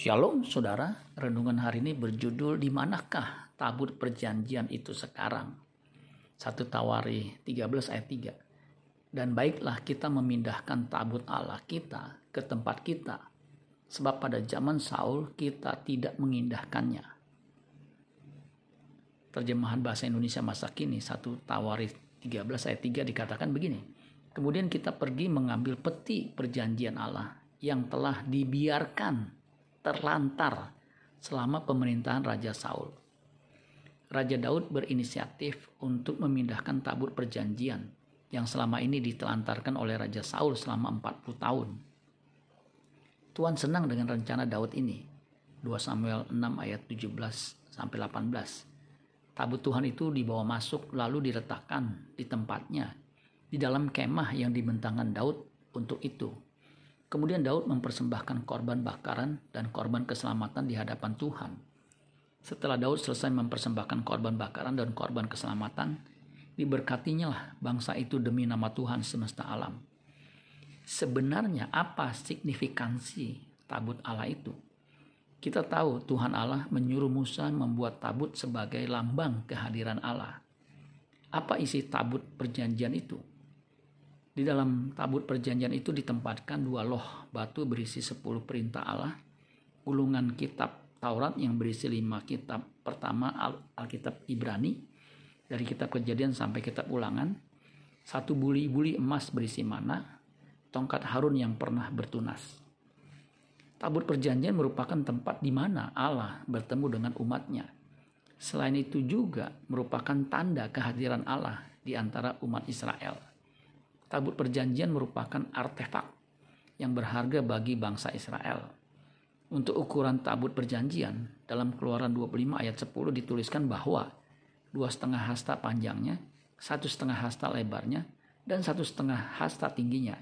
Shalom saudara, renungan hari ini berjudul di manakah tabut perjanjian itu sekarang? 1 Tawari 13 ayat 3. Dan baiklah kita memindahkan tabut Allah kita ke tempat kita, sebab pada zaman Saul kita tidak mengindahkannya. Terjemahan bahasa Indonesia masa kini 1 Tawari 13 ayat 3 dikatakan begini. Kemudian kita pergi mengambil peti perjanjian Allah yang telah dibiarkan terlantar selama pemerintahan Raja Saul. Raja Daud berinisiatif untuk memindahkan tabut perjanjian yang selama ini ditelantarkan oleh Raja Saul selama 40 tahun. Tuhan senang dengan rencana Daud ini. 2 Samuel 6 ayat 17 sampai 18. Tabut Tuhan itu dibawa masuk lalu diletakkan di tempatnya di dalam kemah yang dibentangkan Daud untuk itu. Kemudian Daud mempersembahkan korban bakaran dan korban keselamatan di hadapan Tuhan. Setelah Daud selesai mempersembahkan korban bakaran dan korban keselamatan, diberkatinya lah bangsa itu demi nama Tuhan semesta alam. Sebenarnya apa signifikansi tabut Allah itu? Kita tahu Tuhan Allah menyuruh Musa membuat tabut sebagai lambang kehadiran Allah. Apa isi tabut perjanjian itu? Di dalam tabut perjanjian itu ditempatkan dua loh batu berisi sepuluh perintah Allah, gulungan kitab Taurat yang berisi lima kitab. Pertama Al Alkitab Ibrani, dari kitab kejadian sampai kitab ulangan, satu buli-buli emas berisi mana, tongkat Harun yang pernah bertunas. Tabut perjanjian merupakan tempat di mana Allah bertemu dengan umatnya. Selain itu juga merupakan tanda kehadiran Allah di antara umat Israel. Tabut perjanjian merupakan artefak yang berharga bagi bangsa Israel. Untuk ukuran tabut perjanjian, dalam keluaran 25 ayat 10 dituliskan bahwa dua setengah hasta panjangnya, satu setengah hasta lebarnya, dan satu setengah hasta tingginya.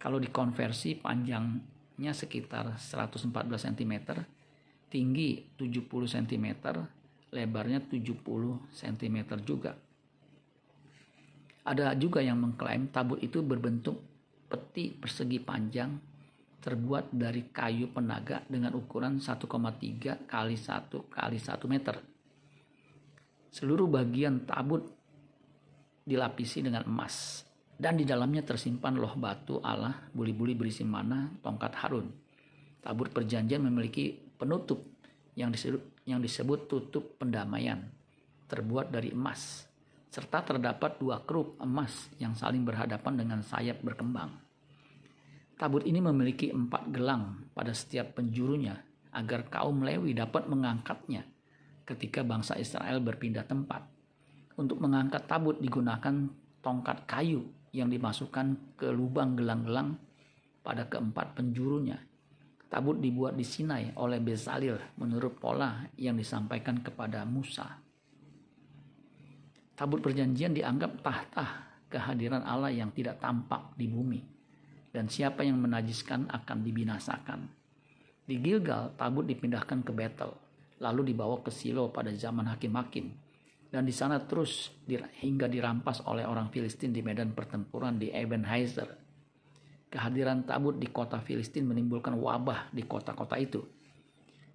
Kalau dikonversi panjangnya sekitar 114 cm, tinggi 70 cm, lebarnya 70 cm juga. Ada juga yang mengklaim tabut itu berbentuk peti persegi panjang terbuat dari kayu penaga dengan ukuran 1,3 kali 1 kali 1 meter. Seluruh bagian tabut dilapisi dengan emas dan di dalamnya tersimpan loh batu Allah, buli-buli berisi mana, tongkat Harun. Tabut perjanjian memiliki penutup yang disebut, yang disebut tutup pendamaian terbuat dari emas serta terdapat dua kerup emas yang saling berhadapan dengan sayap berkembang. Tabut ini memiliki empat gelang pada setiap penjurunya agar kaum Lewi dapat mengangkatnya ketika bangsa Israel berpindah tempat. Untuk mengangkat tabut digunakan tongkat kayu yang dimasukkan ke lubang gelang-gelang pada keempat penjurunya. Tabut dibuat di Sinai oleh Bezalel menurut pola yang disampaikan kepada Musa. Tabut perjanjian dianggap tahta kehadiran Allah yang tidak tampak di bumi. Dan siapa yang menajiskan akan dibinasakan. Di Gilgal, tabut dipindahkan ke Betel, lalu dibawa ke Silo pada zaman hakim-hakim. Dan di sana terus hingga dirampas oleh orang Filistin di medan pertempuran di Ebenezer. Kehadiran tabut di kota Filistin menimbulkan wabah di kota-kota itu.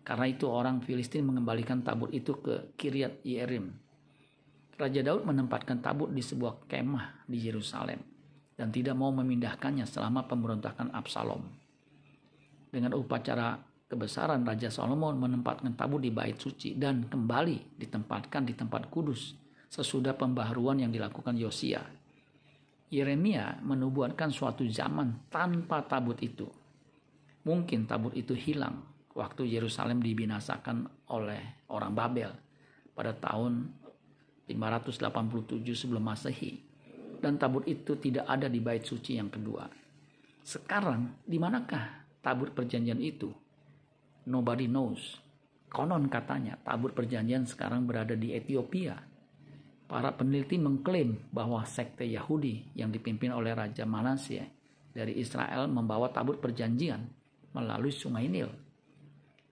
Karena itu orang Filistin mengembalikan tabut itu ke Kiryat Yerim Raja Daud menempatkan tabut di sebuah kemah di Yerusalem dan tidak mau memindahkannya selama pemberontakan Absalom. Dengan upacara kebesaran Raja Solomon menempatkan tabut di bait suci dan kembali ditempatkan di tempat kudus sesudah pembaharuan yang dilakukan Yosia. Yeremia menubuatkan suatu zaman tanpa tabut itu. Mungkin tabut itu hilang waktu Yerusalem dibinasakan oleh orang Babel pada tahun 587 sebelum Masehi dan tabut itu tidak ada di bait suci yang kedua. Sekarang di manakah tabut perjanjian itu? Nobody knows. Konon katanya tabut perjanjian sekarang berada di Ethiopia. Para peneliti mengklaim bahwa sekte Yahudi yang dipimpin oleh Raja Manasye dari Israel membawa tabut perjanjian melalui Sungai Nil.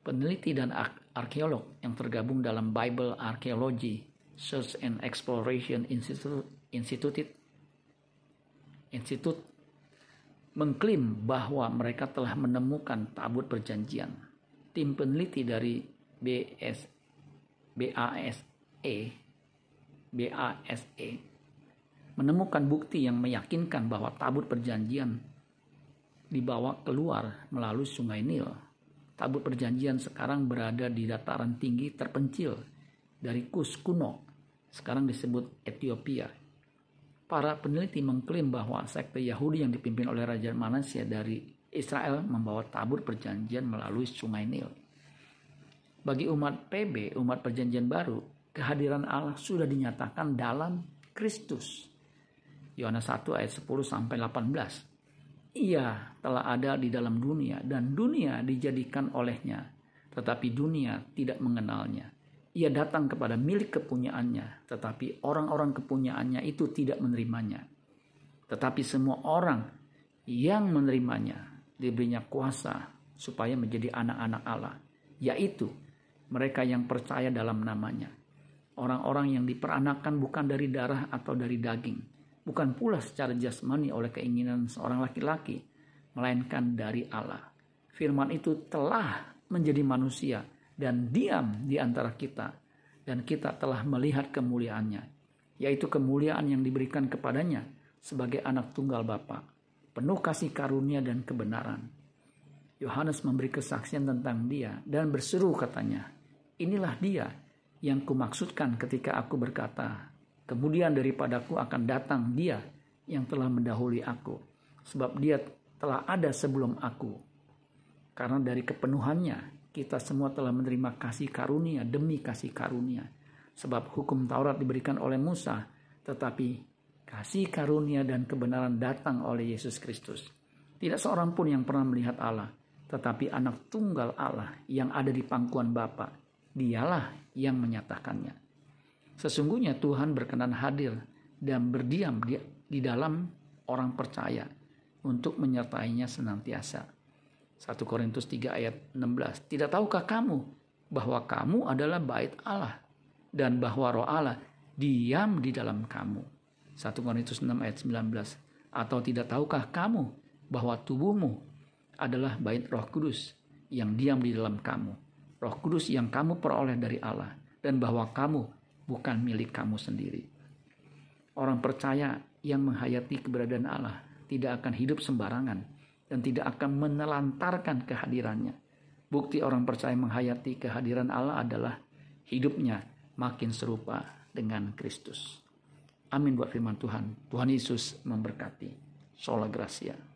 Peneliti dan arkeolog yang tergabung dalam Bible Archaeology Search and Exploration Institute, Institute, mengklaim bahwa mereka telah menemukan tabut perjanjian. tim peneliti dari BS BASE BASE menemukan bukti yang meyakinkan bahwa tabut perjanjian dibawa keluar melalui sungai Nil. Tabut perjanjian sekarang berada di dataran tinggi terpencil dari Kus kuno, sekarang disebut Ethiopia. Para peneliti mengklaim bahwa sekte Yahudi yang dipimpin oleh Raja Manasya dari Israel membawa tabut perjanjian melalui sungai Nil. Bagi umat PB, umat perjanjian baru, kehadiran Allah sudah dinyatakan dalam Kristus. Yohanes 1 ayat 10 sampai 18. Ia telah ada di dalam dunia dan dunia dijadikan olehnya, tetapi dunia tidak mengenalnya. Ia datang kepada milik kepunyaannya, tetapi orang-orang kepunyaannya itu tidak menerimanya. Tetapi semua orang yang menerimanya diberinya kuasa supaya menjadi anak-anak Allah, yaitu mereka yang percaya dalam namanya Orang-orang yang diperanakan bukan dari darah atau dari daging, bukan pula secara jasmani oleh keinginan seorang laki-laki, melainkan dari Allah. Firman itu telah menjadi manusia dan diam di antara kita, dan kita telah melihat kemuliaannya, yaitu kemuliaan yang diberikan kepadanya sebagai anak tunggal Bapa, penuh kasih karunia dan kebenaran. Yohanes memberi kesaksian tentang dia dan berseru katanya, inilah dia yang kumaksudkan ketika aku berkata, kemudian daripadaku akan datang dia yang telah mendahului aku, sebab dia telah ada sebelum aku. Karena dari kepenuhannya, kita semua telah menerima kasih karunia demi kasih karunia. Sebab hukum Taurat diberikan oleh Musa, tetapi kasih karunia dan kebenaran datang oleh Yesus Kristus. Tidak seorang pun yang pernah melihat Allah, tetapi anak tunggal Allah yang ada di pangkuan Bapa dialah yang menyatakannya. Sesungguhnya Tuhan berkenan hadir dan berdiam di, di dalam orang percaya untuk menyertainya senantiasa. 1 Korintus 3 ayat 16. Tidak tahukah kamu bahwa kamu adalah bait Allah dan bahwa roh Allah diam di dalam kamu. 1 Korintus 6 ayat 19. Atau tidak tahukah kamu bahwa tubuhmu adalah bait roh kudus yang diam di dalam kamu Roh Kudus yang kamu peroleh dari Allah dan bahwa kamu bukan milik kamu sendiri. Orang percaya yang menghayati keberadaan Allah tidak akan hidup sembarangan dan tidak akan menelantarkan kehadirannya. Bukti orang percaya menghayati kehadiran Allah adalah hidupnya makin serupa dengan Kristus. Amin buat firman Tuhan. Tuhan Yesus memberkati. Sola Gracia.